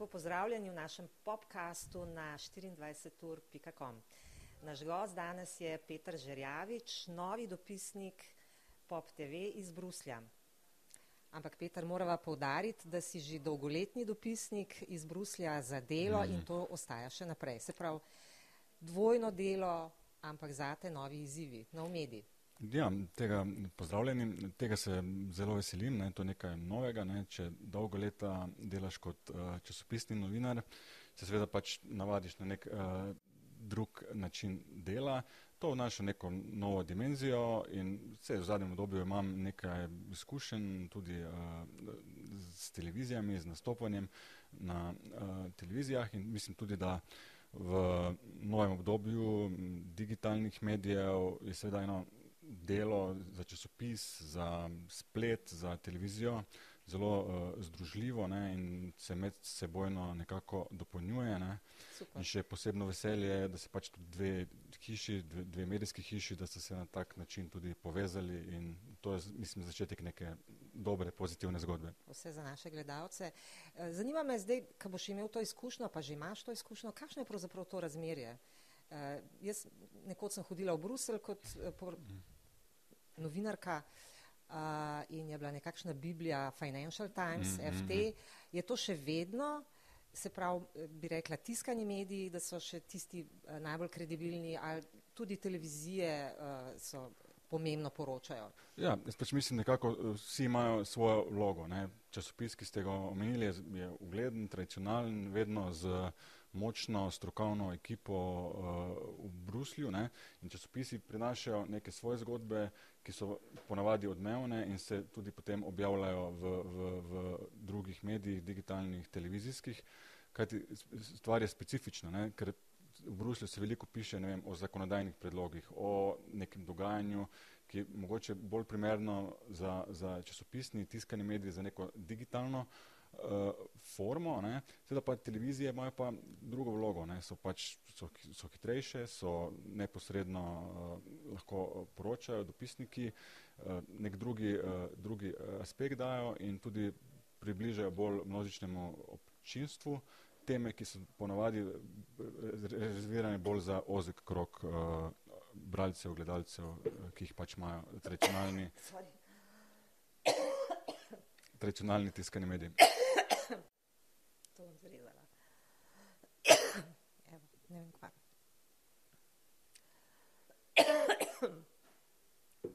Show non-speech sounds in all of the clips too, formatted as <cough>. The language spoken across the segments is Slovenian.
Lepo pozdravljeni v našem popkastu na 24ur.com. Naš gost danes je Peter Žerjavič, novi dopisnik Pop TV iz Bruslja. Ampak Peter, morava povdariti, da si že dolgoletni dopisnik iz Bruslja za delo mm. in to ostaja še naprej. Se pravi, dvojno delo, ampak zate novi izzivi, nov medij. Ja, tega pozdravljeni, tega se zelo veselim, ne, to je nekaj novega, ne, če dolgo leta delaš kot uh, časopisni novinar, se seveda pač navadiš na nek uh, drug način dela, to vnaša neko novo dimenzijo in vse v zadnjem obdobju imam nekaj izkušenj tudi uh, s televizijami, z nastopanjem na uh, televizijah in mislim tudi, da v novem obdobju digitalnih medijev je seveda eno delo za časopis, za splet, za televizijo zelo uh, združljivo ne, in se med sebojno nekako dopolnjuje. Ne. In še posebno veselje je, da se pač tudi dve hiši, dve, dve medijski hiši, da so se na tak način tudi povezali in to je, mislim, začetek neke dobre, pozitivne zgodbe. Vse za naše gledalce. Eh, zanima me zdaj, ko boš imel to izkušnjo, pa že imaš to izkušnjo, kakšno je pravzaprav to razmerje? Uh, jaz nekoč sem hodila v Bruselj kot uh, novinarka uh, in je bila nekakšna biblija Financial Times, mm -hmm. FT. Je to še vedno, se pravi, bi rekla, tiskani mediji, da so še tisti uh, najbolj kredibilni ali tudi televizije uh, so pomembno poročajo? Ja, jaz pač mislim, nekako vsi imajo svojo vlogo. Ne. Časopis, ki ste ga omenili, je, je ugleden, tradicionalen, vedno z uh, močno strokovno ekipo uh, v Bruslju ne? in časopisi prinašajo neke svoje zgodbe, ki so ponavadi odmevne in se tudi potem objavljajo v, v, v drugih medijih, digitalnih, televizijskih, kajti stvar je specifična, ne? ker v Bruslju se veliko piše vem, o zakonodajnih predlogih, o nekem dogajanju, ki je mogoče bolj primerno za, za časopisni, tiskani medij, za neko digitalno uh, formo, ne. seveda pa televizije imajo pa drugo vlogo, ne. so pač so, so hitrejše, so neposredno uh, lahko poročajo dopisniki, uh, nek drugi, uh, drugi aspekt dajo in tudi približajo bolj množičnemu občinstvu teme, ki so ponavadi rezervirane bolj za ozek krok uh, bralcev, gledalcev, ki jih pač imajo tradicionalni, tradicionalni tiskani mediji to bom zrezala. Evo, ne vem kva.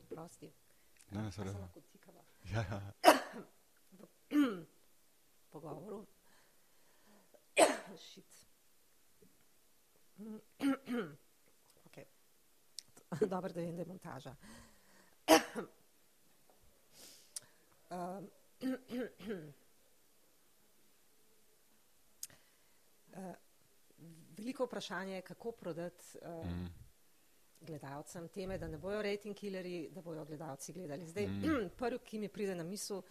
Prosti. Ne, ne, se. Lahko tikava. Ja, ja. V pogovoru. Šit. ok. Dobro, da vem, da je montaža. um, veliko vprašanje je, kako prodati uh, mm. gledalcem teme, da ne bojo rating killerji, da bojo gledalci gledali. Zdaj, mm. <clears throat> prvi, ki mi pride na misel,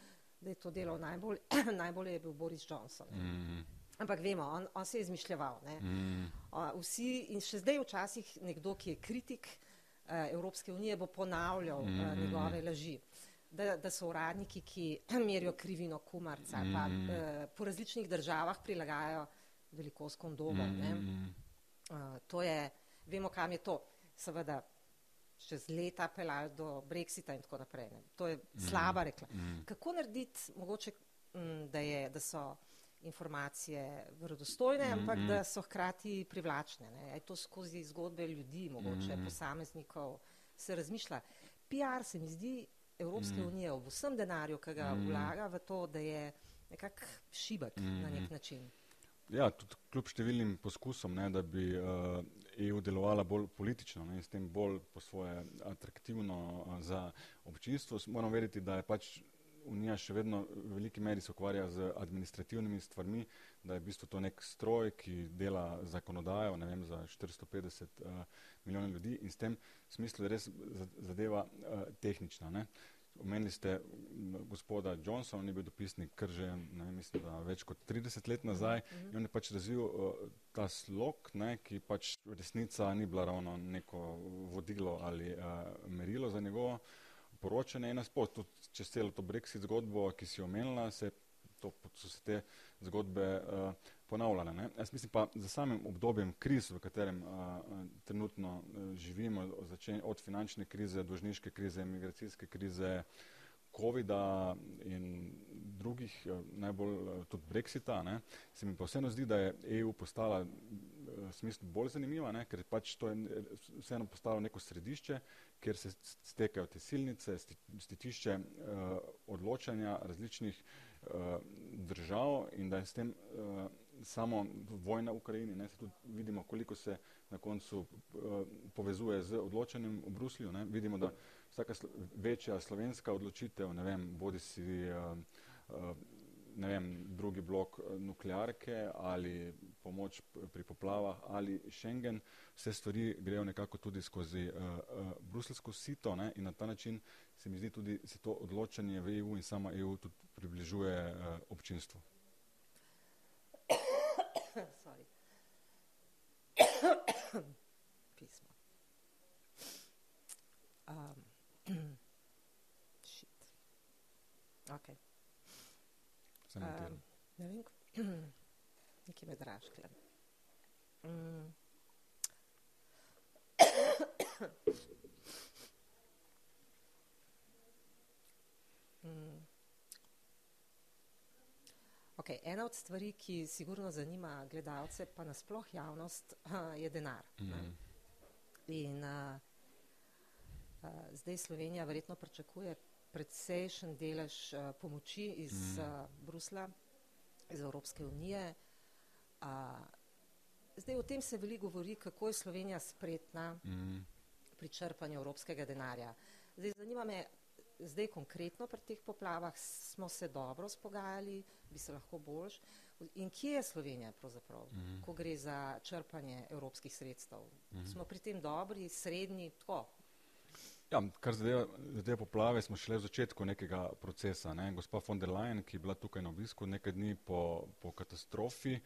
da je to delo najbolj, <clears throat> najbolje je bil Boris Johnson. Mm. Ampak vemo, on, on se je izmišljeval. Mm. Uh, vsi in še zdaj včasih nekdo, ki je kritik uh, Evropske unije, bo ponavljal mm. uh, njegove laži. Da, da so uradniki, ki <clears throat> merijo krivino kumarca, mm. pa uh, po različnih državah prilagajajo velikost kondomov. Mm. Uh, to je, vemo, kam je to. Seveda, čez leta pelali do Brexita in tako naprej. Ne. To je mm. slaba rekla. Mm. Kako narediti, mogoče, m, mm, da, je, da so informacije verodostojne, mm. ampak da so hkrati privlačne. Ne. Je to skozi zgodbe ljudi, mogoče mm. posameznikov, se razmišlja. PR se mi zdi Evropske mm. unije v vsem denarju, ki ga mm. vlaga v to, da je nekak šibek mm. na nek način. Ja, tudi kljub številnim poskusom, ne, da bi uh, eh, EU delovala bolj politično ne, in s tem bolj po svoje atraktivno uh, za občinstvo, moram veriti, da je pač Unija še vedno v veliki meri se ukvarja z administrativnimi stvarmi, da je v bistvu to nek stroj, ki dela zakonodajo, ne vem, za 450 uh, eh, milijonov ljudi in s tem smislu je res zadeva uh, tehnična. Ne. Omenili ste gospoda Johnsona, on je bil dopisnik kar že, ne, mislim, da več kot 30 let nazaj mm -hmm. in on je pač razvil uh, ta slog, ne, ki pač resnica ni bila ravno neko vodilo ali uh, merilo za njegovo poročanje in naspod, tudi čez celo to Brexit zgodbo, ki si omenila, se pogosto so se te zgodbe uh, ponavljale. Ne? Jaz mislim pa za samim obdobjem kriz, v katerem uh, trenutno uh, živimo, začen, od finančne krize, dožniške krize, migracijske krize, COVID-a in drugih, uh, najbolj uh, tudi Brexita, ne? se mi pa vseeno zdi, da je EU postala smislu bolj zanimiva, ne? ker pač to je vseeno postalo neko središče, kjer se stekajo te silnice, stetišče uh, odločanja različnih uh, držav in da je s tem uh, samo vojna v Ukrajini, ne, se tudi vidimo, koliko se na koncu uh, povezuje z odločanjem v Bruslju. Ne. Vidimo, da vsaka slo večja slovenska odločitev, ne vem, bodi si uh, uh, ne vem, drugi blok nuklearke ali pomoč pri poplavah ali Schengen, vse stvari grejo nekako tudi skozi uh, uh, bruselsko sito ne, in na ta način se mi zdi tudi se to odločanje v EU in sama EU tudi približuje uh, občinstvu. <coughs> Sorry. <coughs> Pismo. Um, <coughs> shit. Okay. Um, ne vem, <clears throat> nekaj me dražkle. Mm. <coughs> mm. Okay, ena od stvari, ki sigurno zanima gledalce, pa nasploh javnost, <laughs> je denar. Mm. In uh, uh, zdaj Slovenija verjetno pričakuje precejšen delež uh, pomoči iz mm. uh, Brusla, iz Evropske unije. Uh, zdaj o tem se veliko govori, kako je Slovenija spretna mm. pri črpanju evropskega denarja. Zdaj zanima me, zdaj konkretno pri teh poplavah smo se dobro spogajali, bi se lahko boljš. In kje je Slovenija pravzaprav, mm ko gre za črpanje evropskih sredstev? Mm. Smo pri tem dobri, srednji, tako? Ja, kar zadeva, zadeva poplave, smo šele v začetku nekega procesa. Ne? Gospa von der Leyen, ki je bila tukaj na obisku nekaj dni po, po katastrofi,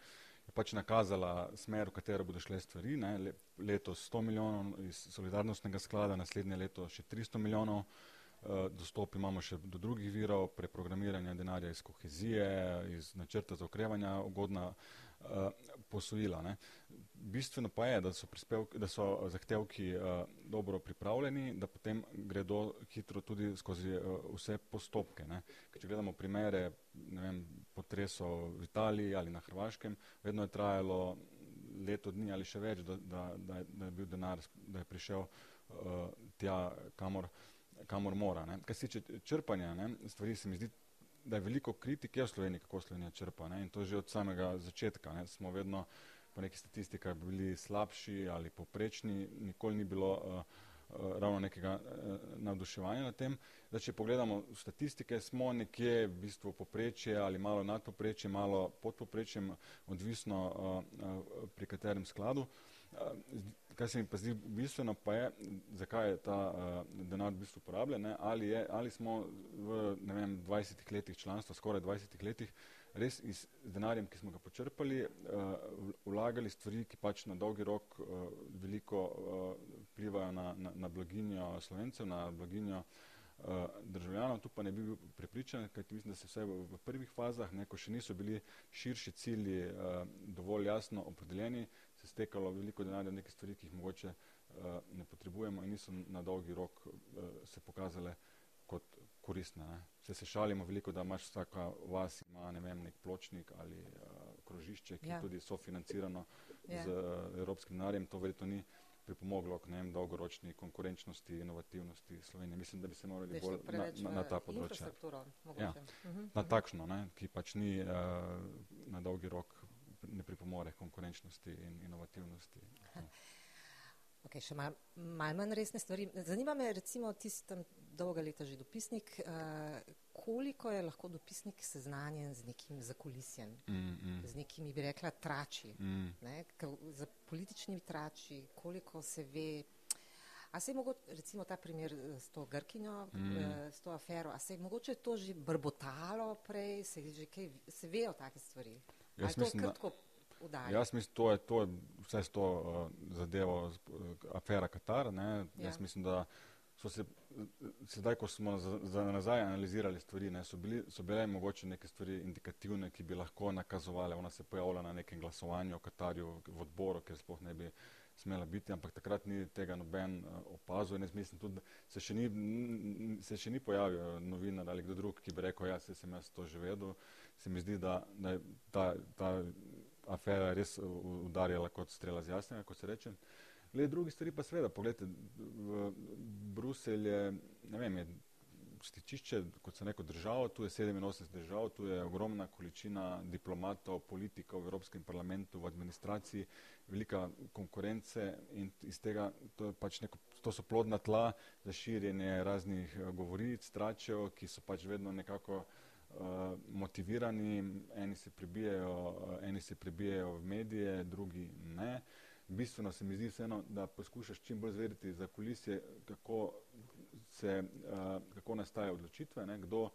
je pač nakazala smer, v katero bodo šle stvari. Ne? Letos 100 milijonov iz solidarnostnega sklada, naslednje leto še 300 milijonov. Eh, dostop imamo še do drugih virov, preprogramiranja denarja iz kohezije, iz načrta za okrevanja, ugodna uh, posojila. Ne. Bistveno pa je, da so, da so zahtevki uh, dobro pripravljeni, da potem gredo hitro tudi skozi uh, vse postopke. Če gledamo primere vem, potresov v Italiji ali na Hrvaškem, vedno je trajalo leto dni ali še več, da, da, da, je, da je bil denar, da je prišel uh, tja, kamor kamor mora. Ne. Kaj se tiče črpanja, ne, stvari se mi zdi, da je veliko kritike v Sloveniji, kako Slovenija črpa. Ne, in to že od samega začetka. Ne. Smo vedno po nekih statistikah bili slabši ali poprečni, nikoli ni bilo uh, uh, ravno nekega uh, navduševanja na tem. Da, če pogledamo statistike, smo nekje v bistvu poprečje ali malo nad poprečjem, malo pod poprečjem, odvisno uh, uh, pri katerem skladu. Uh, Kaj se mi pa zdi bistveno, pa je, zakaj je ta uh, denar v bistvu uporabljen, ali, ali smo v vem, 20 letih članstva, skoraj 20 letih, res iz denarjem, ki smo ga počrpali, uh, vlagali stvari, ki pač na dolgi rok uh, veliko uh, plivajo na, na, na blaginjo slovencev, na blaginjo uh, državljanov. Tu pa ne bi bil prepričan, kajti mislim, da se vse v, v prvih fazah, ne, ko še niso bili širši cilji uh, dovolj jasno opredeljeni, se stekalo veliko denarja neke stvari, ki jih mogoče uh, ne potrebujemo in niso na dolgi rok uh, se pokazale kot koristne. Ne. Se se šalimo veliko, da imaš vsaka vas ima ne vem, nek pločnik ali uh, krožišče, ki ja. je tudi sofinancirano ja. z uh, evropskim denarjem. To verjetno ni pripomoglo k ne vem, dolgoročni konkurenčnosti, inovativnosti Slovenije. Mislim, da bi se morali bolj na, na, na ta področja. Ja. Uh -huh. Na takšno, ne, ki pač ni uh, na dolgi rok ne pripomore konkurenčnosti in inovativnosti. Okay, še malo mal manj resne stvari. Zanima me, recimo, ti si tam dolga leta že dopisnik, uh, koliko je lahko dopisnik seznanjen z nekim zakulisjem, mm, mm. z nekimi, bi rekla, trači, mm. ne, za političnimi trači, koliko se ve. A se je mogoče, recimo ta primer eh, s to Grkinjo, mm. uh, s to afero, a se je mogoče to že brbotalo prej, se, že kaj, se ve o take stvari? Jaz mislim, da, jaz mislim, to je, to je vse s to uh, zadevo, uh, afera Katar. Ja. Jaz mislim, da so se, sedaj, ko smo za, za nazaj analizirali stvari, ne, so, bili, so bile mogoče neke stvari indikativne, ki bi lahko nakazovali, ona se pojavlja na nekem glasovanju o Katarju v odboru, ker sploh ne bi smela biti, ampak takrat ni tega noben uh, opazil in jaz mislim tudi, se še ni, se še ni pojavil novinar ali kdo drug, ki bi rekel, ja, se sem jaz to že vedel. Se mi zdi, da, da je ta, ta afera res udarjala kot strela z jasnega, kot se reče. Le drugi stvari pa seveda, pogledajte, Bruselj je, ne vem, je stičišče, kot se neko državo, tu je 87 držav, tu je ogromna količina diplomatov, politikov v Evropskem parlamentu, v administraciji, velika konkurence in iz tega, to, pač neko, to so plodna tla za širjenje raznih eh, govoric, tračev, ki so pač vedno nekako uh, motivirani, eni se pribijajo, uh, eni se pribijajo v medije, drugi ne. Bistveno se mi zdi vseeno, da poskušaš čim bolj zvedeti za kulisje, kako se, uh, kako nastajajo odločitve, ne, kdo,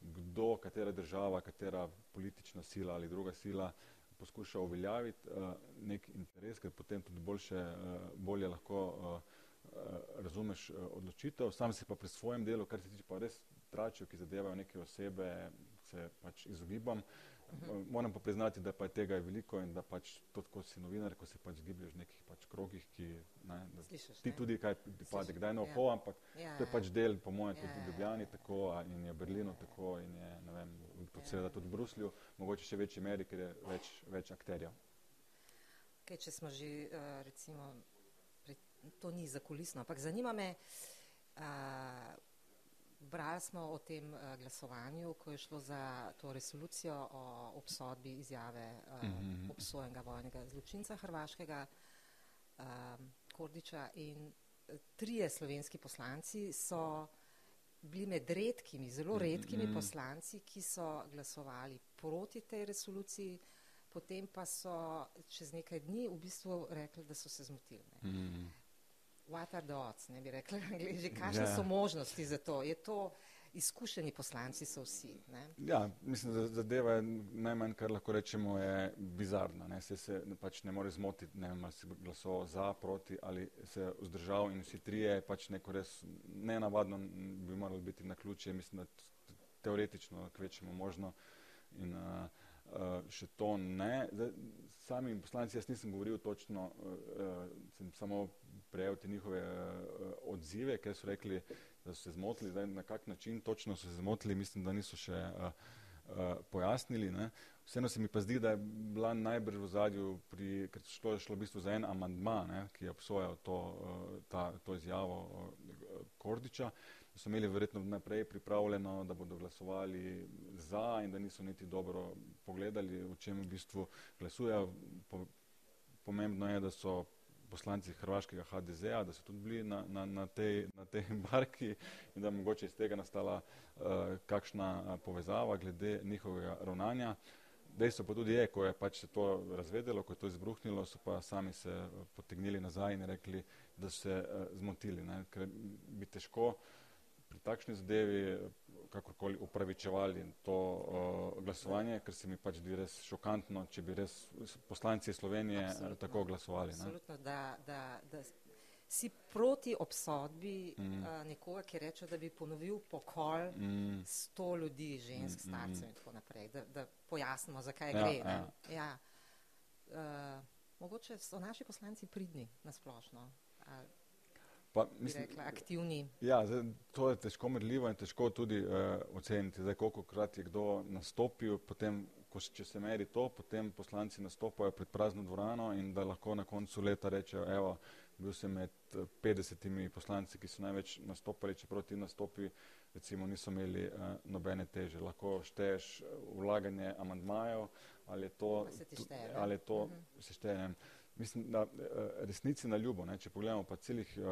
kdo, katera država, katera politična sila ali druga sila poskuša uveljaviti nek interes, ker potem tudi boljše, bolje lahko razumeš odločitev. Sam si pa pri svojem delu, kar se tiče pa res tračev, ki zadevajo neke osebe, se pač izogibam. Uh, -huh. Moram pa priznati, da pa je tega je veliko in da pač to, ko si novinar, ko se pač zgiblješ v nekih pač krogih, ki ne, Slišaš, ti ne? tudi kaj pripade, kdaj na Ja. oko, ampak Ja, to je ja. pač del, po mojem, Ja, tudi ja, v Ljubljani ja. tako a- in je v Berlinu tako in je, ne vem, tudi seveda tudi v Bruslju, mogoče še večji meri, ker je več, več akterjev. Okay, če smo že, uh, recimo, pri, to ni zakulisno, ampak zanima me, uh, brali smo o tem uh, glasovanju, ko je šlo za to resolucijo o obsodbi izjave uh, Mhm. obsojenega vojnega zločinca hrvaškega um, Kordiča in eh, trije slovenski poslanci so bili med redkimi, zelo redkimi Mhm. poslanci, ki so glasovali proti tej resoluciji, potem pa so čez nekaj dni v bistvu rekli, da so se zmotili. Mm. What are the odds, ne bi rekli angliži, kakšne Ja. so možnosti za to? Je to, izkušeni poslanci so vsi. Ne. Ja, mislim, da zadeva je najmanj, kar lahko rečemo, je bizarna. Ne? Se, se pač ne more zmotiti, ne vem, ali si glasoval za, proti ali se vzdržal in vsi trije, pač neko res nenavadno bi moralo biti na ključe, mislim, da teoretično kvečemo možno in uh, še to ne. Zdaj, sami poslanci, jaz nisem govoril točno, uh, uh, sem samo prejel te njihove uh, odzive, ker so rekli, da so se zmotili, zdaj na kak način točno so se zmotili, mislim, da niso še uh, uh, pojasnili. Ne. Vseeno se mi pa zdi, da je bila najbrž v zadju, pri, ker šlo je šlo v bistvu za en amandma, ne, ki je obsojal to, uh, to izjavo uh, Kordiča, so imeli verjetno naprej pripravljeno, da bodo glasovali za in da niso niti dobro pogledali, o čem v bistvu glasujejo. Po, pomembno je, da so poslanci hrvaškega HDZ-a, da so tudi bili na, na, na, tej, na tej <laughs> barki in da je mogoče iz tega nastala uh, kakšna uh, povezava glede njihovega ravnanja. Dejstvo pa tudi je, ko je pač se to razvedelo, ko je to izbruhnilo, so pa sami se uh, potegnili nazaj in rekli, da so se uh, zmotili. Ne? Ker bi težko pri takšni zadevi uh, kakorkoli upravičevali to uh, glasovanje, ker se mi pač zdi res šokantno, če bi res poslanci Slovenije uh, Absolutno. tako glasovali. Ne? Absolutno, da, da, da si proti obsodbi Mm. uh, nekoga, ki reče, da bi ponovil pokol Mm, sto ljudi, žensk, Mm, mm, starcev mm. in tako naprej, da, da pojasnimo, zakaj Ja, gre. ja. ne. Ja. Uh, mogoče so naši poslanci pridni nasplošno, ali pa, mislim, rekla aktivni. Ja, zdaj, to je težko merljivo in težko tudi uh, oceniti. Zdaj, koliko krat je kdo nastopil, potem, ko, če se meri to, potem poslanci nastopajo pred prazno dvorano in da lahko na koncu leta rečejo, evo, bil sem med eh, 50 poslanci, ki so največ nastopali, čeprav ti nastopi recimo niso imeli uh, nobene teže. Lahko šteješ eh, vlaganje amandmajev, ali je to, Pa se ti šteje, ali je to Mhm. se šteje, ne vem. Mislim, da eh, resnici na ljubo, ne, če pogledamo pa celih, eh,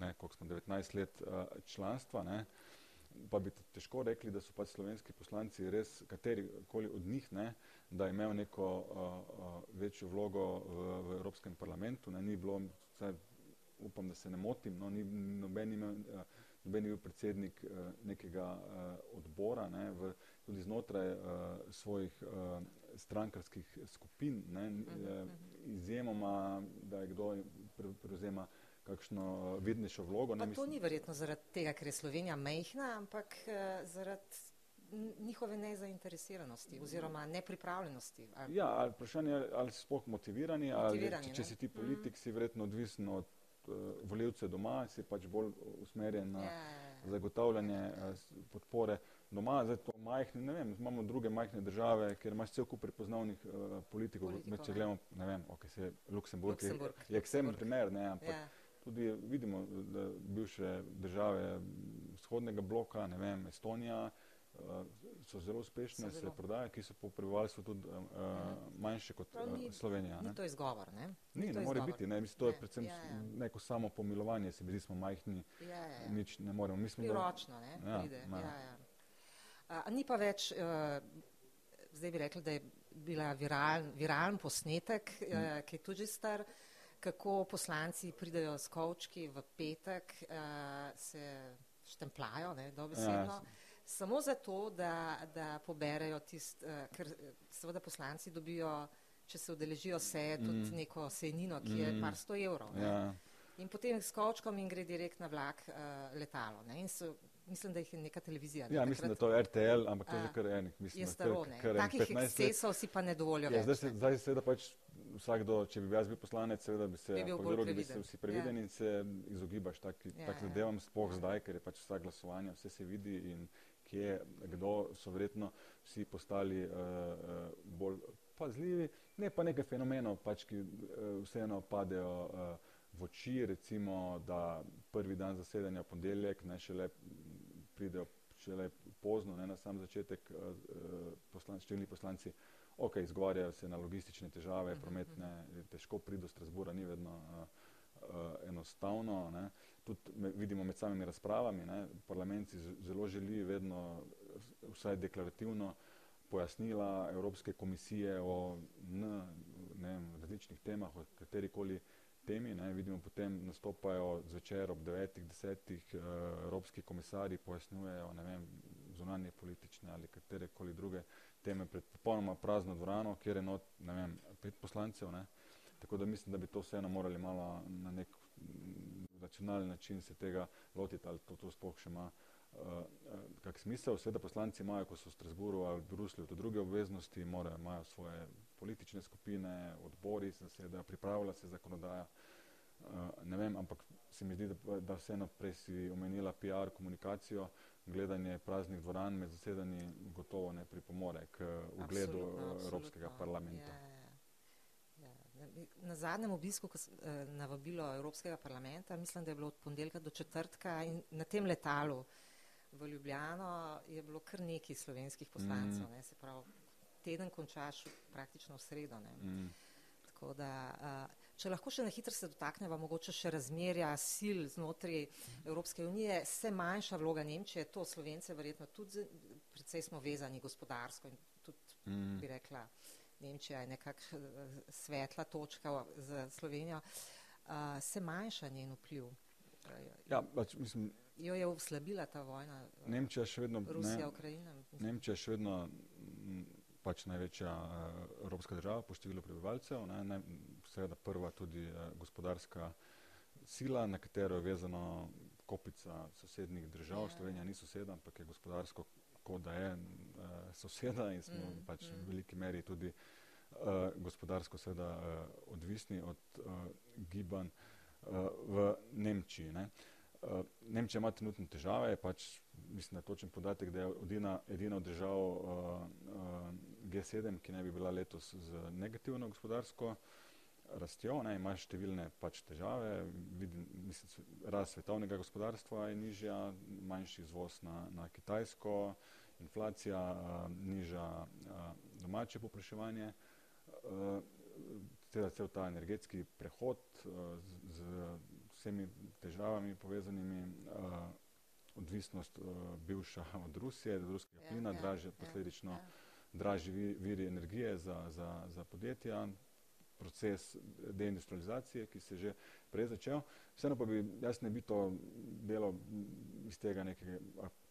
ne, koliko smo, 19 let eh, članstva, ne, pa bi težko rekli, da so pač slovenski poslanci res, kateri koli od njih, ne, da je imel neko uh, večjo vlogo v, v Evropskem parlamentu, ne, ni bilo, vsaj upam, da se ne motim, no, ni noben imel, noben je bil predsednik uh, nekega uh, odbora, ne, v, tudi znotraj uh, svojih uh, strankarskih skupin, ne, Mhm, uh, mhm. izjemoma, da je kdo pre, prevzema kakšno vidnejšo vlogo. Ne, to ni verjetno zaradi tega, ker je Slovenija mehna, ampak zaradi njihove nezainteresiranosti oziroma nepripravljenosti. Ali... Ja, ali vprašanje je, ali si sploh motivirani, motivirani ali če, če si ti politik, mm. si verjetno odvisen od uh, voljivcev doma, si pač bolj usmerjen na yeah. Ja, ja, ja. zagotavljanje uh, podpore doma. Zdaj to majhne, ne vem, imamo druge majhne države, kjer imaš cel kup prepoznavnih uh, politikov, Politiko, med, če gledamo, ne vem, ok, se Luksemburg, Luksemburg je, je ekstremni primer, ne, ampak yeah. tudi vidimo, da bivše države vzhodnega bloka, ne vem, Estonija, uh, so zelo uspešne, so zelo. se prodajajo, ki so po prebivalstvu tudi uh, manjše kot ni, Slovenija. Ni ne? to izgovor, ne? Ni, ni ne more biti, ne? Mislim, to ne. je predvsem ja, ja. neko samo pomilovanje, se mi zdi, smo majhni, ja, ja. ja. nič ne moremo. Mislim, Priročno, ne? Ja, pride. Ja, ja. A, ni pa več, uh, zdaj bi rekli, da je bila viral, viralen posnetek, uh, ki je tudi star, kako poslanci pridejo s kovčki v petek, uh, se štemplajo, ne, dobesedno. Ja, samo zato, da, da poberajo tist, uh, ker eh, seveda poslanci dobijo, če se udeležijo seje, tudi mm. neko sejnino, ki je mm. par sto evrov. Ja. In potem s kočkom in gre direkt na vlak uh, letalo. Ne? In so Mislim, da jih je neka televizija. Ja, mislim, da to je RTL, ampak to je že kar enih. Mislim, je staro, ne. Takih ekscesov si pa ne dovolijo ja, več. Zdaj se da pač vsakdo, če bi jaz bil poslanec, seveda bi se bi povedal, da bi se vsi previden ja. in se izogibaš taki, ja, tak ja. zadevam sploh ja. zdaj, ker je pač vsa glasovanja, vse se vidi in kje, kdo so verjetno vsi postali uh, bolj pazljivi. Ne pa nekaj fenomenov, pač, ki uh, vseeno padejo uh, v oči, recimo, da prvi dan zasedanja ponedeljek, ne šele pridejo šele pozno, ne na sam začetek, uh, poslanci, številni poslanci, ok, izgovarjajo se na logistične težave, mhm, prometne, mhm. težko pride do Strasbura, ni vedno uh, uh, enostavno. Ne. Tudi me, vidimo med samimi razpravami, ne, parlament si zelo želi vedno vsaj deklarativno pojasnila Evropske komisije o ne vem, različnih temah, o katerikoli temi. Ne. Vidimo potem nastopajo zvečer ob 9-10 uh, evropski komisari, pojasnjujejo zunanje politične ali katerekoli druge teme pred popolnoma prazno dvorano, kjer je not, ne vem, pet poslancev. Ne. Tako da mislim, da bi to vseeno morali malo na nek racionalni način se tega lotiti, ali to, to sploh še ima uh, kak smisel. Sveda poslanci imajo, ko so v Strasburu ali v Bruslju, to druge obveznosti, morajo, imajo svoje politične skupine, odbori se zasedajo, pripravlja se zakonodaja. Uh, ne vem, ampak se mi zdi, da, da vseeno prej si omenila PR komunikacijo, gledanje praznih dvoran med zasedanji gotovo ne pripomore k ugledu Evropskega parlamenta. Yeah. Ja, ja na zadnjem obisku eh, na vabilo Evropskega parlamenta, mislim, da je bilo od ponedeljka do četrtka in na tem letalu v Ljubljano je bilo kar nekaj slovenskih poslancev, mm. ne, se pravi, teden končaš praktično v sredo. Ne. Mm. Tako da, uh, če lahko še na hitro se dotakneva, mogoče še razmerja sil znotraj Evropske unije, se manjša vloga Nemčije, to Slovence verjetno tudi, predvsej smo vezani gospodarsko in tudi, mm. bi rekla, Nemčija je nekakšna eh, svetla točka za Slovenijo, uh, se manjša njen vpliv. Ja, pač, mislim, jo je oslabila ta vojna. Eh, Nemčija še vedno, Rusija, ne, Ukrajina. Nemčija še vedno pač največja uh, evropska država po številu prebivalcev, ne, ne, seveda prva tudi uh, gospodarska sila, na katero je vezano kopica sosednjih držav. Ja. Slovenija ni soseda, ampak je gospodarsko kot da je uh, soseda in smo mm, pač mm. v veliki meri tudi uh, gospodarsko seveda uh, odvisni od uh, gibanj uh, v Nemčiji. Ne. Uh, Nemčija ima trenutno težave, pač mislim, da je točen podatek, da je edina, edina od držav uh, uh, G7, ki ne bi bila letos z negativno gospodarsko rastjo, ne, ima številne pač težave, vidim, mislim, rast svetovnega gospodarstva je nižja, manjši izvoz na, na Kitajsko, inflacija, uh, niža uh, domače popraševanje, uh, cel ta energetski prehod uh, z, z vsemi težavami povezanimi, uh, odvisnost uh, bivša <laughs> od Rusije, od ruskega ja, plina, ja, draže, ja, posledično ja. dražji viri energije za, za, za podjetja, proces deindustrializacije, ki se je že prej začel. Vseeno pa bi jaz ne bi to delo iz tega nekega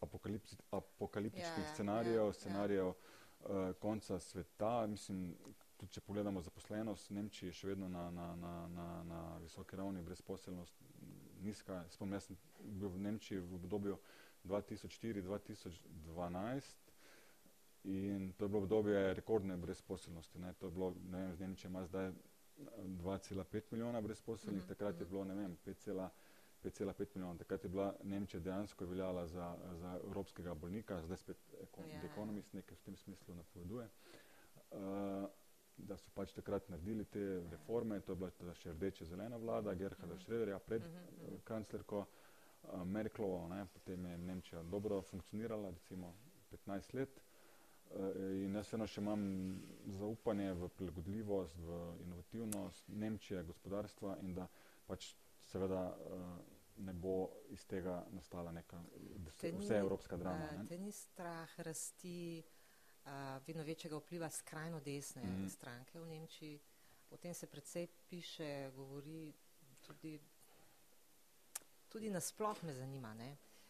apokaliptičnih ja, ja, scenarijev, ja, scenarijev ja. uh, konca sveta. Mislim, tudi če pogledamo zaposlenost, Nemčija je še vedno na, na, na, na, na visoki ravni, brezposelnost nizka. Spomnim, jaz sem bil v Nemčiji v obdobju 2004-2012 in to je bilo obdobje rekordne brezposelnosti. Ne. To je bilo, ne vem, z Nemčijo ima zdaj 2,5 milijona brezposelnih, mm -hmm. takrat je bilo, ne vem, 5,5 milijona. Takrat je bila Nemčija dejansko veljala za, za evropskega bolnika, zdaj spet ekon, yeah. Ja. Economist nekaj v tem smislu napoveduje. Uh, da so pač takrat naredili te reforme, to je bila še rdeča zelena vlada, Gerharda mhm. Schröderja pred uh uh, kanclerko uh, Merklovo, ne, potem je Nemčija dobro funkcionirala, recimo 15 let. Uh, in jaz eno še imam zaupanje v prilagodljivost, v inovativnost Nemčije, gospodarstva in da pač seveda uh, ne bo iz tega nastala neka vse evropska drama. Uh, te ni strah rasti vedno večjega vpliva skrajno desne mm. stranke v Nemčiji. O tem se predvsej piše, govori tudi, tudi nasploh me zanima.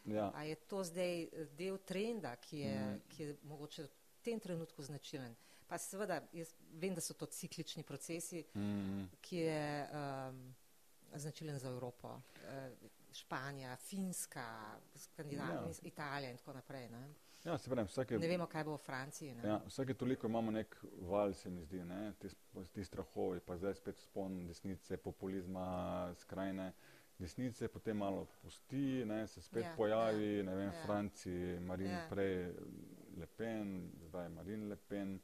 Ja. A je to zdaj eh, del trenda, ki je, mm. ki je mogoče v tem trenutku značilen? Pa seveda, jaz vem, da so to ciklični procesi, mm. ki je um, značilen za Evropo. Uh, Španija, Finska, Skandinavija, ja. Italija in tako naprej. Ne? Ja, se pravim, vsake, ne vemo, kaj bo v Franciji. Ja, vsake toliko imamo nek val, se mi zdi, ne? ti, ti strahovi, pa zdaj spet spon desnice, populizma, skrajne desnice, potem malo pusti, ne? se spet ja, pojavi, ja, ne vem, ja. Franciji, Marin ja. prej Le Pen, zdaj Marin Le Pen,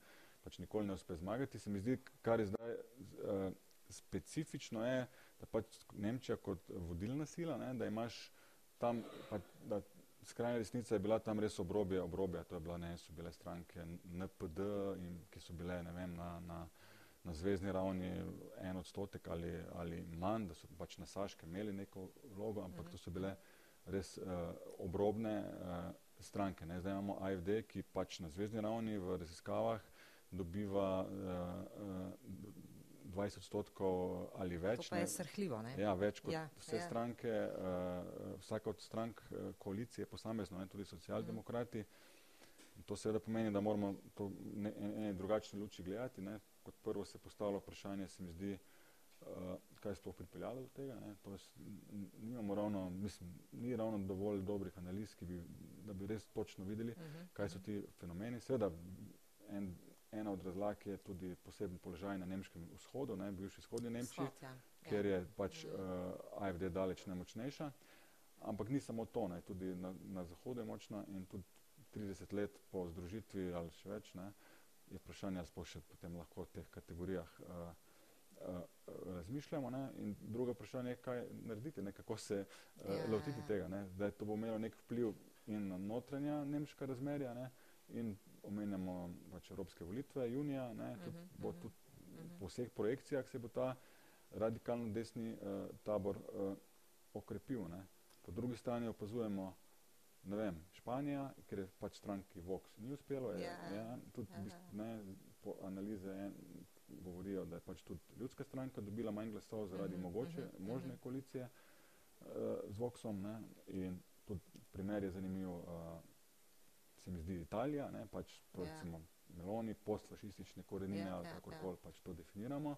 pač nikoli ne uspe zmagati. Se mi zdi, kar je zdaj uh, specifično, je, da pač Nemčija kot vodilna sila, ne? da imaš tam, pa, da skrajna desnica je bila tam res obrobje, obrobje, to je bila, ne, so bile stranke NPD, in, ki so bile, ne vem, na, na, na zvezdni ravni en odstotek ali, ali manj, da so pač na Saške imeli neko vlogo, ampak to so bile res uh, obrobne uh, stranke. Ne. Zdaj imamo AFD, ki pač na zvezdni ravni v raziskavah dobiva uh, uh, 20 odstotkov ali več. To pa je srhljivo, ne? Ja, več kot ja, vse ja. stranke, uh, vsaka od strank uh, koalicije posamezno, ne, tudi socialdemokrati. Mm. To seveda pomeni, da moramo to ne, ene drugačne luči gledati. Ne. Kot prvo se postavlja vprašanje, se mi zdi, uh, kaj je sploh pripeljalo do tega. Ne. To je, nimamo ravno, mislim, ni ravno dovolj dobrih analiz, bi, da bi res točno videli, mhm, -huh, kaj so ti fenomeni. Seveda, en, ena od razlag je tudi poseben položaj na nemškem vzhodu, ne, bivši vzhodni Nemčiji, Vzhod, ja. ker je pač uh. AFD daleč najmočnejša. Ampak ni samo to, ne, tudi na, na zahodu je močna in tudi 30 let po združitvi ali še več, ne, je vprašanje, ali še potem lahko v teh kategorijah uh, uh, razmišljamo. Ne, in drugo vprašanje je, kaj narediti, ne, kako se uh, ja, lotiti ja. tega, ne, da je to bo imelo nek vpliv in na notranja nemška razmerja ne, in omenjamo pač evropske volitve junija, ne, uh -huh, tudi, bo tudi uh -huh. po vseh projekcijah se bo ta radikalno desni uh, tabor uh, okrepil. Ne. Po drugi strani opazujemo, ne vem, Španija, ker je pač stranki Vox ni uspelo, je, yeah. Ja. ja, tudi uh -huh. ne, po analize en, govorijo, da je pač tudi ljudska stranka dobila manj glasov zaradi uh -huh, mogoče, uh -huh, možne koalicije uh, z Voxom ne, in tudi primer je zanimiv. Uh, se mi zdi Italija, ne, pač to ja. recimo Meloni, postfašistične korenine ja, ali ja, kako koli ja. pač to definiramo.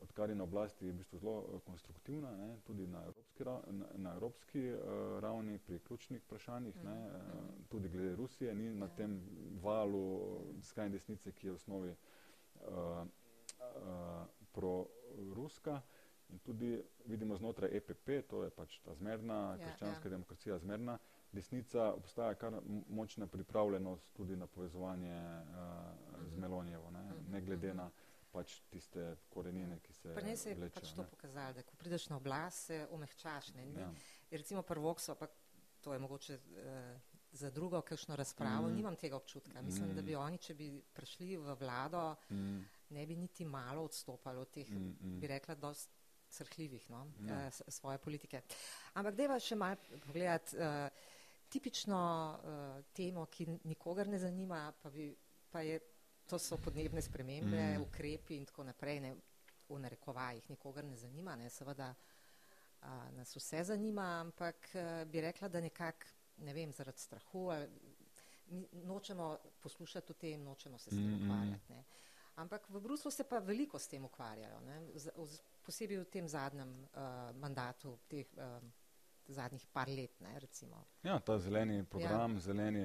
Odkar je na oblasti je v bistvu zelo uh, konstruktivna, ne, tudi na evropski, na, na evropski uh, ravni pri ključnih vprašanjih, mm, ne, mm. tudi glede Rusije, ni ja. na tem valu skrajne desnice, ki je v osnovi uh, uh, proruska. In tudi vidimo znotraj EPP, to je pač ta zmerna, ja, krščanska ja. demokracija zmerna, desnica obstaja kar močna pripravljenost tudi na povezovanje uh, z mhm. Melonijevo, ne, mhm, ne glede mhm. na pač tiste korenine, ki se. Pri njej se je vlečejo, pač to pokazalo, da ko prideš na oblast, se omehčaš. Ne, ja. Recimo prvokso, pa to je mogoče uh, za drugo kakšno razpravo, mm. nimam tega občutka. Mislim, mm. da bi oni, če bi prišli v vlado, mm. ne bi niti malo odstopali od teh, mm, mm. bi rekla, dost crhljivih no, ja. uh, svoje politike. Ampak deva še malo pogledati. Uh, tipično uh, temo, ki nikogar ne zanima, pa, bi, pa je, to so podnebne spremembe, mm. ukrepi in tako naprej, ne, v narekovajih nikogar ne zanima, ne, seveda uh, nas vse zanima, ampak uh, bi rekla, da nekak, ne vem, zaradi strahu, ali, mi nočemo poslušati o tem, nočemo se s tem mm. ukvarjati. Ne. Ampak v Bruslu se pa veliko s tem ukvarjajo. Ne. posebej v tem zadnjem uh, mandatu, teh uh, zadnjih par let. Ne, ja, ta zeleni program, ja. zeleni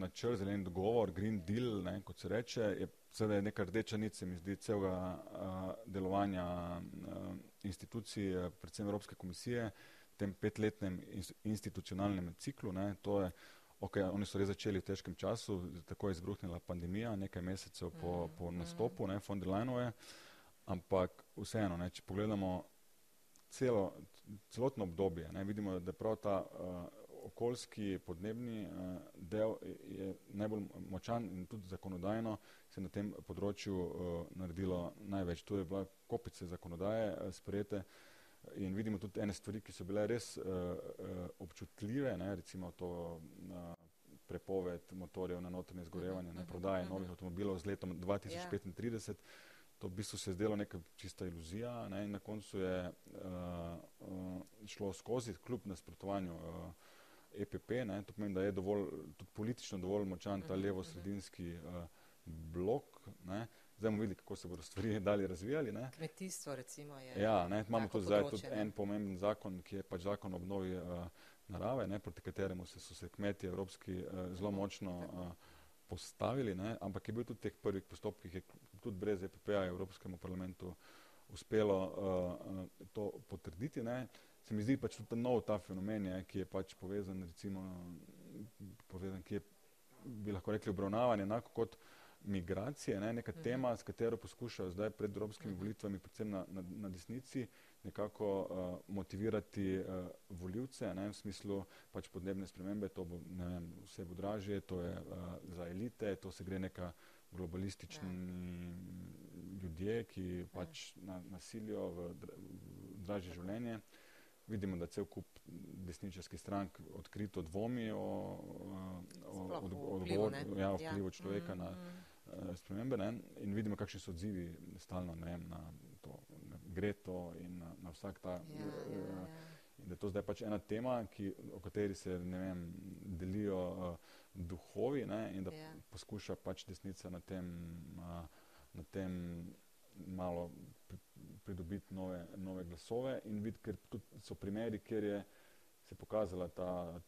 načrt, zeleni dogovor, Green Deal, ne, kot se reče, je seveda neka rdeča nit, se mi zdi, celega uh, delovanja uh, institucij, predvsem Evropske komisije, v tem petletnem institucionalnem ciklu. Ne, to je, okay, oni so res začeli v težkem času, tako je izbruhnila pandemija, nekaj mesecev po, mm, po nastopu, mm. ne, von der Leinove, ampak vseeno, ne, če pogledamo celo, celotno obdobje. Ne, vidimo, da prav ta uh, okoljski podnebni uh, del je najbolj močan in tudi zakonodajno se na tem področju uh, naredilo največ. Tu je bila kopice zakonodaje uh, sprejete in vidimo tudi ene stvari, ki so bile res uh, uh, občutljive, ne, recimo to uh, prepoved motorjev na notranje zgorevanje, ne, prodaje novih avtomobilov z letom 2035. Yeah to v bistvu se je zdelo neka čista iluzija ne, in na koncu je uh, uh, šlo skozi kljub nasprotovanju uh, EPP, ne, to pomeni, da je dovolj, tudi politično dovolj močan ta mhm, levo-sredinski uh, blok. Ne. Zdaj bomo videli, kako se bodo stvari <laughs> dalje razvijali. Ne. Kmetijstvo recimo je. Ja, ne, imamo tudi zdaj tudi en pomemben zakon, ki je pač zakon obnovi uh, narave, ne, proti kateremu se so se kmetje evropski uh, zelo močno uh, postavili, ne, ampak je bil tudi teh prvih postopkih, tudi brez EPP-a Evropskemu parlamentu uspelo uh, uh, to potrditi. Ne. Se mi zdi pač tudi nov ta fenomen, je, ki je pač povezan, recimo, povezan, ki je, bi lahko rekli, obravnavan enako kot migracije, ne, neka mhm. tema, s katero poskušajo zdaj pred evropskimi mhm. volitvami, predvsem na, na, na desnici, nekako uh, motivirati uh, voljivce, ne, v smislu pač podnebne spremembe, to bo, ne vem, vse bo dražje, to je uh, za elite, to se gre neka globalistični ja. ljudje, ki ja. pač na, nasilijo v, dra, v dražje življenje. Vidimo, da cel kup desničarskih strank odkrito dvomi o, o, o, o vplivu ja, ja. človeka mm, na mm. Uh, spremembe ne? in vidimo, kakšni so odzivi stalno ne na to na Greto in na, na vsak ta. Ja, uh, ja, ja. In da je to zdaj pač ena tema, ki, o kateri se vem, delijo. Uh, duhovi ne, in da. Ja. poskuša pač desnica na tem, uh, na tem malo pridobiti nove, nove glasove in videti, ker tudi so primeri, kjer je se pokazala ta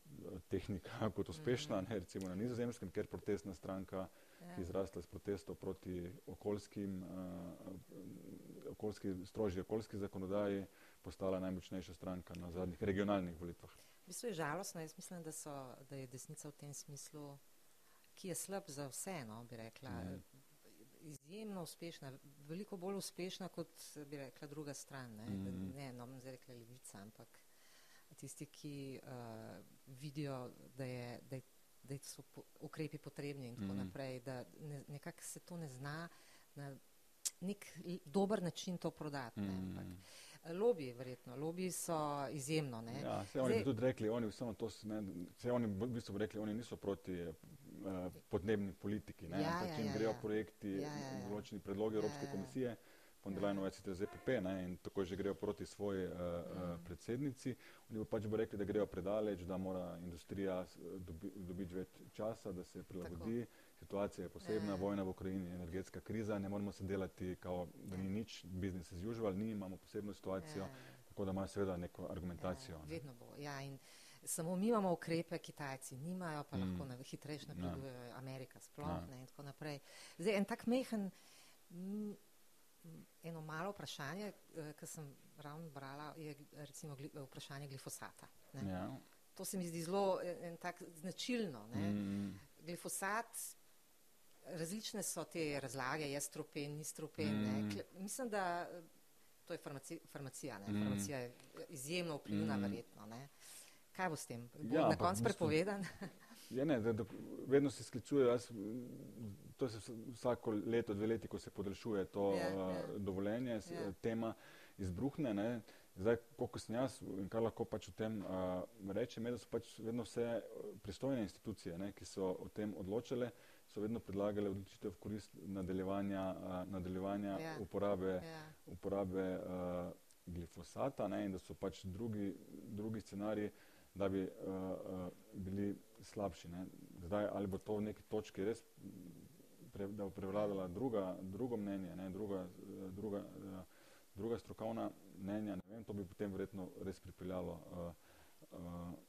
tehnika <laughs> kot uspešna, mm -hmm. ne, recimo na nizozemskem, ker protestna stranka, yeah. ki je ja. izrasla iz protestov proti okoljskim, uh, okoljski, strožji okoljski zakonodaji, postala najmočnejša stranka na zadnjih regionalnih volitvah. V bistvu je žalostno, jaz mislim, da, so, da je desnica v tem smislu, ki je slab za vse, no, bi rekla, ne. izjemno uspešna, veliko bolj uspešna kot bi rekla druga stran. Ne, mm. ne no, bom zdaj rekla levica, ampak tisti, ki uh, vidijo, da, je, da, je, da so ukrepi potrebni in tako mm. naprej, da ne, nekako se to ne zna na nek dober način to prodati. Mm. Lobiji, verjetno, lobiji so izjemno. Ne? Ja, se oni Zdaj, tudi rekli, oni samo to, ne, se oni v bistvu rekli, oni niso proti uh, podnebni politiki, ne, ja, ja, ja, grejo ja. projekti, ja, ja, ja. določeni predlogi ja, Evropske ja, ja. komisije, von der Leyenove sicer ZPP ne, in tako že grejo proti svoji uh, mm. predsednici. Oni pa pač bo rekli, da grejo predaleč, da mora industrija dobi, dobiti več časa, da se prilagodi. Tako situacija je posebna, vojna v Ukrajini, energetska kriza, ne moremo se delati, kao, da ni nič, business as usual, ni, imamo posebno situacijo, tako da ima seveda neko argumentacijo. Ne. Vedno bo, ja, in samo mi imamo ukrepe, Kitajci nimajo, pa mm. lahko hitreje napredujejo, ja. Amerika sploh ja. ne in tako naprej. Zdaj, en tak mehen, m, eno malo vprašanje, eh, ki sem ravno brala, je recimo vprašanje glifosata. Ja. To se mi zdi zelo en, en tak značilno. Mm. Glifosat različne so te razlage, je stropen, ni stropen. Mm. Mislim, da to je farmaci, farmacija. Mm. Farmacija je izjemno vplivna, mm. verjetno. Ne? Kaj bo s tem? Bo ja, na koncu prepovedan? <laughs> Ja, ne, da, da, vedno se sklicuje, jaz, to se vsako leto, dve leti, ko se podaljšuje to ja, uh, ja. dovoljenje, ja. tema izbruhne. Ne. Zdaj, koliko sem jaz in kar lahko pač o tem uh, rečem, je, da so pač vedno vse pristojne institucije, ne, ki so o tem odločile, uh, so vedno predlagali odločitev v korist nadaljevanja, uh, nadaljevanja yeah. Ja. uporabe, yeah. Ja. uporabe uh, glifosata ne, in da so pač drugi, drugi scenariji, da bi uh, uh, bili slabši. Ne. Zdaj, ali bo to v neki točki res, pre, da bo prevladala druga, drugo mnenje, ne, druga, druga, uh, druga strokovna mnenja, ne vem, to bi potem verjetno res pripeljalo uh, uh,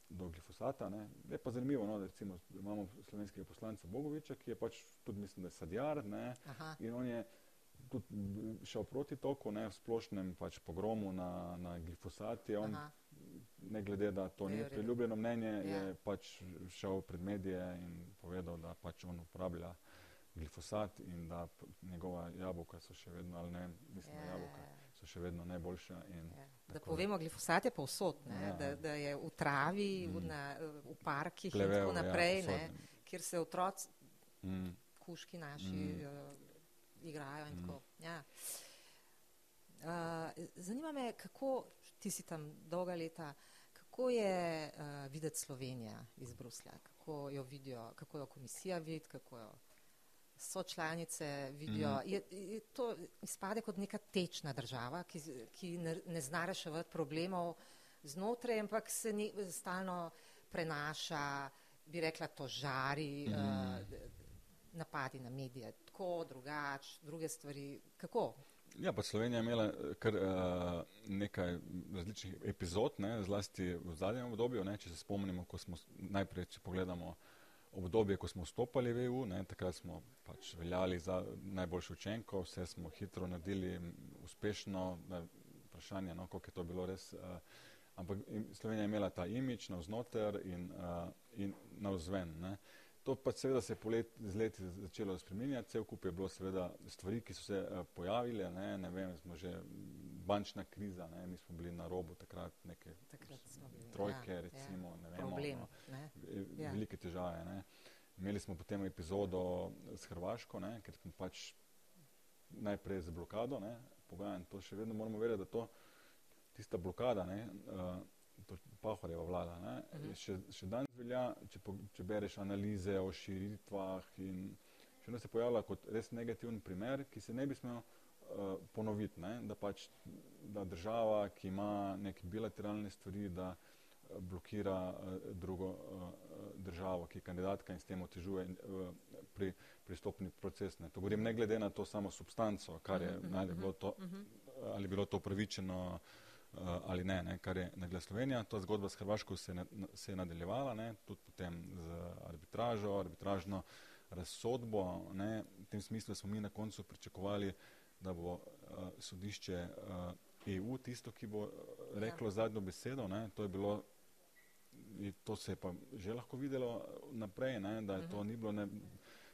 do glifosata. Ne. Je pa zanimivo, no, da recimo imamo slovenskega poslanca Bogoviča, ki je pač tudi, mislim, da je sadjar ne, in on je tudi šel proti toku, ne, v splošnem pač pogromu na, na glifosat. Je on, ne glede, da to ni priljubljeno mnenje, ja. je pač šel pred medije in povedal, da pač on uporablja glifosat in da njegova jabolka so še vedno, ali ne, mislim, da ja. jabolka so še vedno najboljša. Ja. Da povemo, glifosat je povsod, ja. da, da je v travi, mm. v, na, v parkih Plevel, in tako ja, naprej, ja, ne, kjer se otroci, mm. kuški naši, mm. uh, igrajo in mm. tako. Ja. Uh, zanima me, kako ti si tam dolga leta, kako je uh, videti Slovenija iz Bruslja, kako jo vidijo, kako jo komisija vidi, kako jo so članice vidijo, mm. je, je to izpade kot neka tečna država, ki, ki ne, ne zna reševati problemov znotraj, ampak se ni, stalno prenaša, bi rekla, to žari, mm. uh, napadi na medije, tako, drugač, druge stvari. Kako? Ja, pa Slovenija je imela kar uh, nekaj različnih epizod, ne, zlasti v zadnjem obdobju, ne, če se spomnimo, ko smo najprej, če pogledamo uh, obdobje, ko smo vstopali v EU, ne, takrat smo pač veljali za najboljši učenko, vse smo hitro naredili, uspešno, ne, vprašanje, no, koliko je to bilo res. Uh, ampak Slovenija je imela ta imič na vznoter in, uh, in na vzven. Ne. To pa seveda se je let, z leti začelo spreminjati, cel kup je bilo seveda stvari, ki so se uh, pojavile, ne, ne vem, smo že bančna kriza, ne, mi smo bili na robu takrat neke takrat bili, trojke, ja, recimo, ja, ne vem, problem, no, ne. Ja. velike težave. Ne. Imeli smo potem epizodo s Hrvaško, ne, ker smo pač najprej z blokado, ne, pogajanj, to še vedno moramo vedeti, da to, tista blokada, ne, uh, Pahorjeva vlada, ne, uh mhm. -huh. še, še danes velja, če, po, če bereš analize o širitvah in še vedno se pojavlja kot res negativen primer, ki se ne bi smel ponoviti, ne? da pač da država, ki ima neke bilateralne stvari, da uh, blokira uh, drugo uh, državo, ki je kandidatka in s tem otežuje uh, pri pristopni proces. Ne? To govorim ne glede na to samo substanco, kar je, uh -huh, ali, bilo to, uh -huh. ali bilo to pravičeno uh, ali ne, ne, kar je nagla Slovenija. To zgodba s Hrvaško se, ne, se je nadaljevala, ne? tudi potem z arbitražo, arbitražno razsodbo. Ne? V tem smislu smo mi na koncu pričakovali, da bo uh, sodišče uh, eh, EU tisto, ki bo eh, reklo ja. zadnjo besedo. Ne, to, bilo, to se je pa že lahko videlo naprej, ne, da je to mhm. ni bilo ne,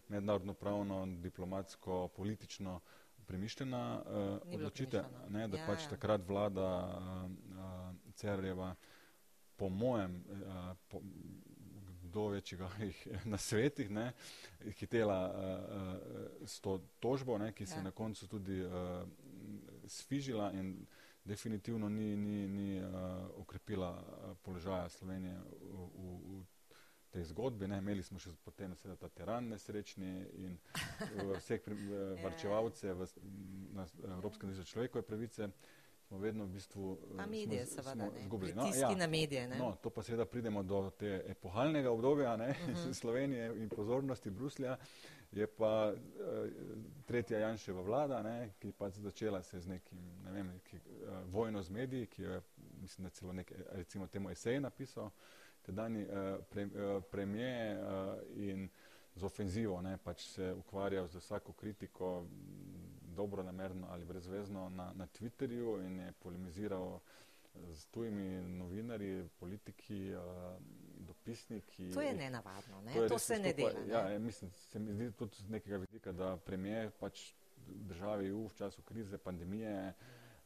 mednarodno pravno, diplomatsko, politično premišljena uh, odločitev, ne, da ja, pač ja. takrat vlada uh, uh, Cerjeva po mojem, uh, po, kdo večjega <laughs> na svetih, ne, hitela uh, s to tožbo, ne, ki se je ja. na koncu tudi uh, sfižila in definitivno ni, ni, ni uh, okrepila položaja Slovenije v, v, v tej zgodbi. Ne. Imeli smo še potem seveda ta teran nesrečni in vseh <laughs> ja. varčevalce v, na Evropskem združenju človekove pravice smo vedno v bistvu pa medije, smo, seveda, smo zgubili. No, ja, na medije. Ne? No, to pa seveda pridemo do te epohalnega obdobja ne, uh mhm. -huh. <laughs> Slovenije in pozornosti Bruslja. Je pa uh, tretja Janševa vlada, ne, ki pač začela se z nekim, ne vem, neki, uh, vojno z mediji, ki je, mislim, da celo nekaj, recimo temu esej napisal, tedajni uh, pre, uh, premije uh, in z ofenzivo, ne, pač se ukvarjal z vsako kritiko, dobro namerno ali brezvezno na, na Twitterju in je polemiziral z tujimi novinarji, politiki, uh, dopisniki. To je nenavadno, ne? to, je to se ne dela. Ne? Ja, mislim, se mi zdi tudi z nekega vidika, da premije pač državi EU v času krize, pandemije,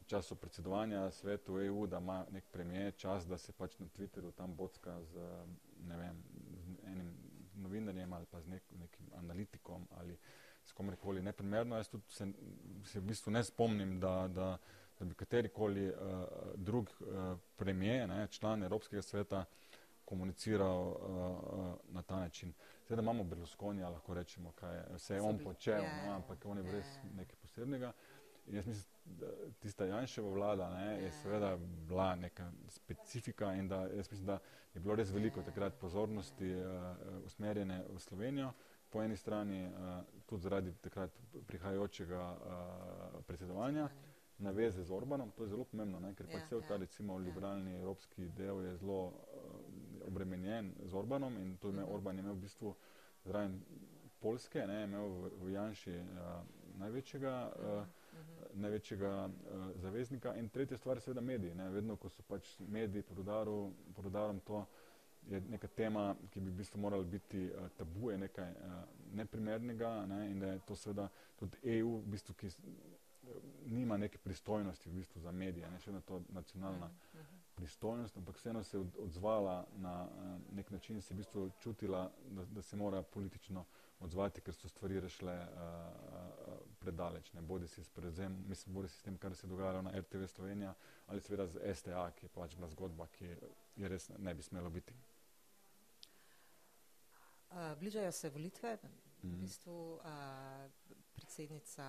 v času predsedovanja svetu EU, da ima nek premije čas, da se pač na Twitterju tam bocka z, ne vem, z enim novinarjem ali pa z nek, nekim analitikom ali s komerkoli neprimerno. Jaz tudi se, se v bistvu ne spomnim, da, da, da bi katerikoli uh, drug uh, premije, ne, član Evropskega sveta, komuniciral uh, na ta način. Seveda imamo Berlusconija, lahko rečemo, kaj je, vse je on počel, yeah. Ja, no, ampak on je brez yeah. nekaj posebnega. In jaz mislim, da tista Janševa vlada ne, je ja. seveda bila neka specifika in da jaz mislim, da je bilo res veliko takrat pozornosti uh, usmerjene v Slovenijo. Uh, po eni strani uh, tudi zaradi takrat prihajajočega uh, predsedovanja naveze z Orbanom, to je zelo pomembno, ne? ker ja, pač cel ta ja, recimo ja. liberalni evropski del je zelo uh, obremenjen z Orbanom in to je imel, Mhm. Orban je imel v bistvu zraven Polske, ne, imel v, v Janši uh, največjega, uh, Mhm. največjega uh, zaveznika in tretja stvar je seveda mediji, ne, vedno ko so pač mediji pod, udaru, pod udarom to je neka tema, ki bi v bistvu morala biti uh, tabu, je nekaj uh, neprimernega ne, in da je to seveda tudi EU, v bistvu, ki nima neke pristojnosti v bistvu za medije, ne, še vedno to nacionalna Mhm. pristojnost, ampak vseeno se je od- odzvala na eh, nek način, se je v bistvu čutila, da, da se mora politično odzvati, ker so stvari rešile uh, uh, predaleč. Ne. Bodi si s prevzem, mislim, bodi si s tem, kar se je dogajalo na RTV Slovenija, ali seveda z STA, ki je pač bila zgodba, ki je res ne bi smelo biti. Uh, bližajo se volitve. V Mhm. bistvu uh, predsednica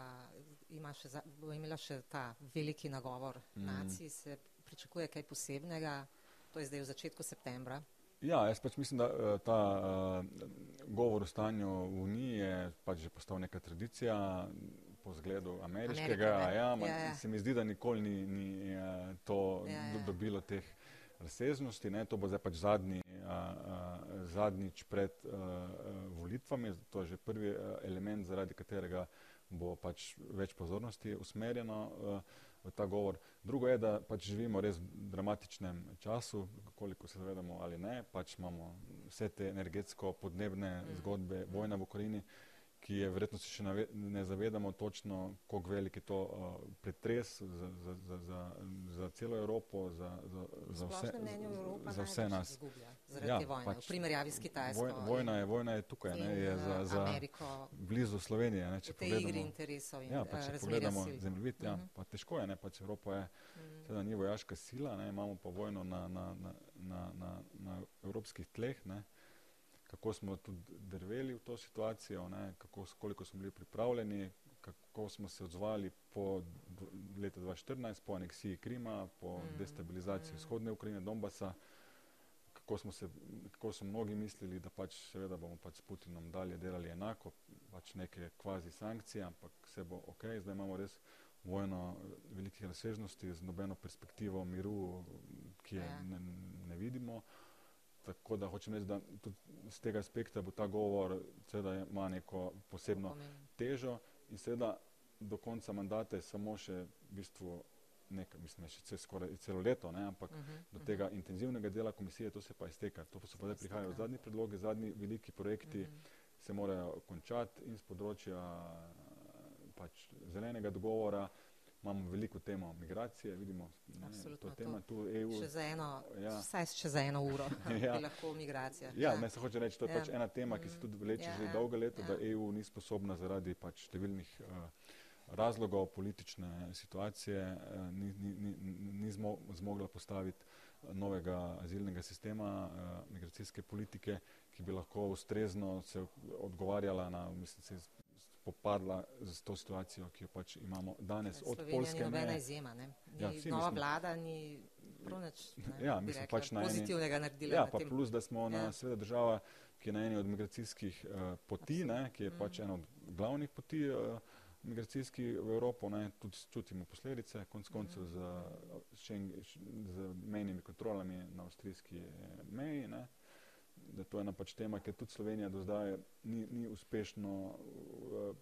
ima še za, bo imela še ta veliki nagovor Mhm. nacij, se pričakuje kaj posebnega. To je zdaj v začetku septembra. Ja, jaz pač mislim, da eh, ta uh, govor o stanju v Uniji je pač že postal neka tradicija po zgledu ameriškega. Amerike, ne? ja, Ja, ja. Se mi zdi, da nikoli ni, ni to Ja, ja. do, dobilo teh razsežnosti. Ne? To bo zdaj pač zadnji, uh, uh, zadnjič pred uh, uh, volitvami. To je že prvi element, zaradi katerega bo pač več pozornosti usmerjeno uh, v ta govor. Drugo je, da pač živimo res v dramatičnem času, koliko se zavedamo ali ne, pač imamo vse te energetsko-podnebne Mm. zgodbe, vojna v Ukrajini, ki je verjetno se še nave, ne zavedamo točno, koliko velik je to uh, pretres za, za, za, za, za celo Evropo, za, za, za vse, Evropa za vse nas. Ja, vojne, pač v primerjavi s Kitajsko. Voj, vojna, je, vojna je tukaj, ne, je za, eh, za Ameriko blizu Slovenije. Ne, če pogledamo, in ja, pa če razmerja pogledamo zemljevid, ja, Mhm. pa težko je, ne, pač Evropa je Mm. Seveda ni vojaška sila, ne, imamo pa vojno na, na, na, na, na, na evropskih tleh. Ne, kako smo tudi drveli v to situacijo, ne, kako, koliko smo bili pripravljeni, kako smo se odzvali po leta 2014, po aneksiji Krima, po Mm, destabilizaciji mm. vzhodne Ukrajine, Donbasa. Kako, smo se, kako so mnogi mislili, da pač seveda bomo pač s Putinom dalje delali enako, pač neke kvazi sankcije, ampak vse bo ok, zdaj imamo res vojno velikih razsežnosti z nobeno perspektivo miru, ki je Ja. ne, ne vidimo. Tako da hočem reči, da tudi z tega aspekta bo ta govor seveda ima neko posebno težo in seveda do konca mandata je samo še v bistvu nekaj, mislim, še ce- skoraj celo leto, ne, ampak Mhm, do mhm, tega intenzivnega dela komisije to se pa izteka. To pa so pa zdaj prihajajo zadnji predlogi, zadnji veliki projekti mhm. se morajo končati in z področja pač zelenega dogovora imamo veliko temo migracije, vidimo, to Absolutno, je tema to tu EU. Še za eno, Ja. vsaj še za eno uro <laughs> <laughs> Ja. lahko migracija. Ja, ne se hoče reči, to je Ja. pač ena tema, ki se tudi vleče Ja, že ja, dolgo leto, da ja. EU ni sposobna zaradi pač številnih uh, razlogov politične situacije, uh, ni, ni, ni, ni zmo, zmogla postaviti novega azilnega sistema, uh, migracijske politike, ki bi lahko ustrezno se odgovarjala na, mislim, se spopadla z to situacijo, ki jo pač imamo danes od Slovenija Polske. ni nobena izjema. Ne? Ni, Ja, nova mislim- vlada ni prav nič ne, Ja, mislim, rekla, pač na eni- pozitivnega naredila. Ja, na pa tem. plus, da smo na Ja. seveda država, ki je na eni od migracijskih uh, poti, ne, ki je Mhm. pač ena od glavnih poti uh, migracijskih v Evropo, ne, tudi čutimo posledice, konc koncev Mhm. z, Schengen- z mejnimi kontrolami na avstrijski eh, meji. Ne, da to je ena pač tema, ker tudi Slovenija do zdaj ni, ni uspešno uh,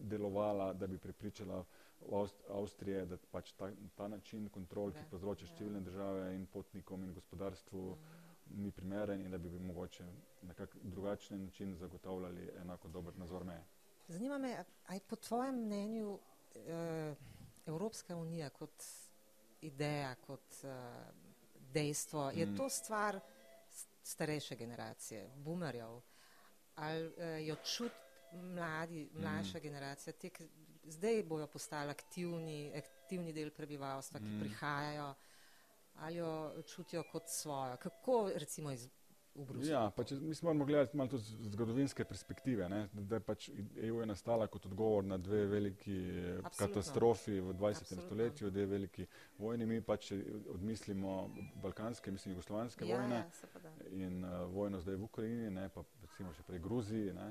delovala, da bi prepričala Avst Avstrije, da pač ta, ta način kontrol, ki Ja, povzroča ja. številne države in potnikom in gospodarstvu, Mhm. ni primeren in da bi, bi mogoče na kak drugačen način zagotavljali enako dober nadzor meje. Zanima me, aj po tvojem mnenju eh, Evropska unija kot ideja, kot eh, dejstvo, je Mm. to stvar s- starejše generacije, boomerjev, ali eh, jo čut mladi, mlajša generacija, te, ki zdaj bojo postali aktivni, aktivni del prebivalstva, ki Mm. prihajajo, ali jo čutijo kot svojo. Kako recimo iz v Bruslju. Ja, pač, mi smo morali gledati malo tudi zgodovinske perspektive. Ne? Da je pač EU je nastala kot odgovor na dve veliki eh, Absolutno. katastrofi v 20. Absolutno. stoletju, dve veliki vojni. Mi pač odmislimo balkanske, mislim, jugoslovanske ja, vojne ja, in uh, vojno zdaj v Ukrajini, ne, pa recimo še prej Gruziji, ne,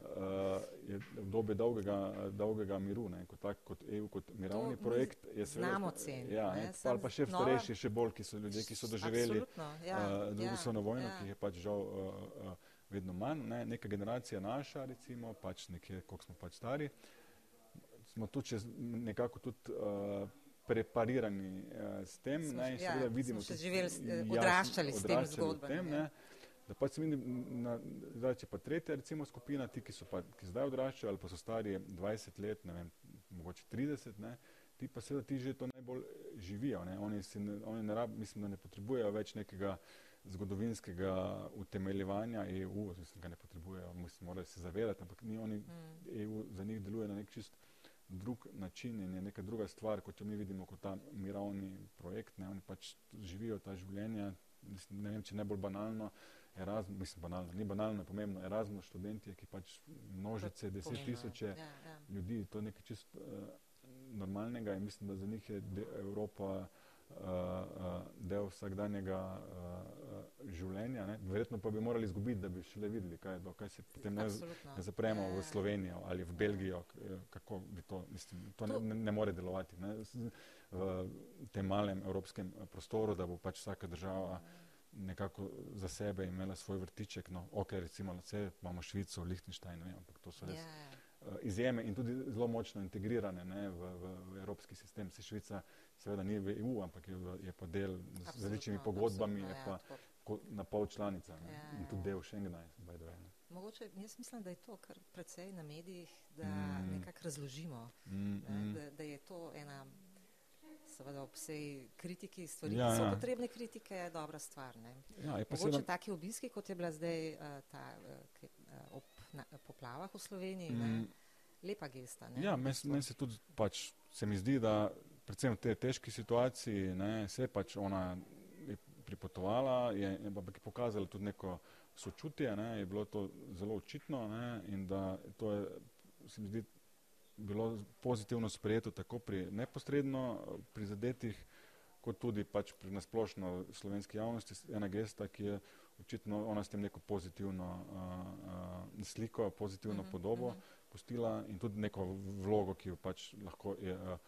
uh, je obdobje dolgega, dolgega miru, ne, kot, tak, kot EU, kot mirovni to projekt. Znamo cen. Ja, ne, pa, pa še starejši, še bolj, ki so ljudje, ki so doživeli ja, uh, drugo ja, svetovno vojno, ja. ki je pač žal uh, uh, vedno manj. Ne? Neka generacija naša, recimo, pač nekje, koliko smo pač stari, smo tu čez nekako tudi uh, preparirani uh, s tem. Smo, ne? In ja, seveda vidimo, da smo živeli, jasno, odraščali s tem zgodbami. Da pač se vidim, na, zdaj, če pa tretja recimo skupina, ti, ki so pa, ki zdaj odraščajo ali pa so stari 20 let, ne vem, mogoče 30, ne, ti pa seveda ti že to najbolj živijo. Ne. Oni, si, oni ne rab, mislim, da ne potrebujejo več nekega uh, zgodovinskega utemeljevanja EU, mislim, ga ne potrebujejo, mislim, morajo se zavedati, ampak ni oni, mm. EU za njih deluje na nek čist drug način in je neka druga stvar, kot jo mi vidimo kot ta mirovni projekt, ne, oni pač živijo ta življenja, mislim, ne vem, če ne bolj banalno, Erasmus, mislim, banalno, ni banalno, je pomembno, Erasmus študentje, ki pač množice, deset tisoče ja, ja. ljudi, to je nekaj čist uh, normalnega in mislim, da za njih je Evropa uh, del vsakdanjega uh, življenja. Ne? Verjetno pa bi morali izgubiti, da bi šele videli, kaj, do, kaj se potem ne, ne zapremo v ja. Slovenijo ali v Belgijo, kako bi to, mislim, to ne, ne, ne more delovati ne? v tem malem evropskem prostoru, da bo pač vsaka država nekako za sebe imela svoj vrtiček, no, ok, recimo, vse imamo Švico, ne vem, ampak to so res yeah. Ja, ja. izjeme in tudi zelo močno integrirane ne, v, v, v evropski sistem. Se Švica seveda ni v EU, ampak je, je pa del z različnimi pogodbami, je ja, pa ja, na pol članica ne, ja, in tudi del Schengena. Mogoče, jaz mislim, da je to kar precej na medijih, da mm. nekako razložimo, mm, ne, mm. Da, da je to ena, seveda ob vsej kritiki stvari, ja, ki so ja. potrebne kritike, je dobra stvar. Ne. Ja, je Mogoče seveda... taki obiski, kot je bila zdaj uh, ta, uh, ob na, poplavah v Sloveniji, mm. ne, lepa gesta. Ne, ja, meni men se tudi pač, se mi zdi, da predvsem v tej težki situaciji, ne, se je pač ona je pripotovala, je, je je pokazala tudi neko sočutje, ne, je bilo to zelo očitno ne, in da to je, se mi zdi, bilo pozitivno sprejeto tako pri neposredno prizadetih, kot tudi pač pri nasplošno slovenski javnosti, ena gesta, ki je očitno ona s tem neko pozitivno uh, uh, sliko, pozitivno uh mhm, -huh, podobo uh mhm. -huh. postila in tudi neko vlogo, ki jo pač lahko je, uh,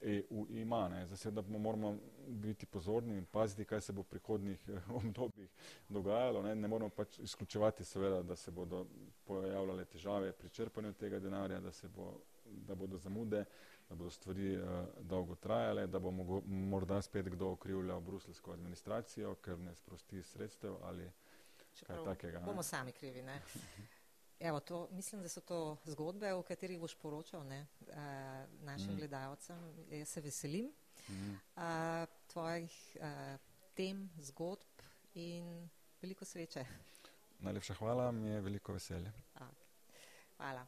EU ima. Ne. Zdaj, da moramo biti pozorni in paziti, kaj se bo v prihodnih eh, <laughs> obdobjih dogajalo. Ne, ne moramo pač izključevati seveda, da se bodo pojavljale težave pri črpanju tega denarja, da, se bo, da bodo zamude, da bodo stvari uh, dolgo trajale, da bo mogo, morda spet kdo okrivljal bruselsko administracijo, ker ne sprosti sredstev ali Čeprav kaj takega. Bomo ne. sami krivi, ne? <laughs> Evo, to, mislim, da so to zgodbe, o katerih boš poročal ne, uh, našim mm. gledalcem. Jaz se veselim mm. uh, tvojih uh, tem, zgodb in veliko sreče. Najlepša hvala, mi je veliko veselje. Okay. Hvala.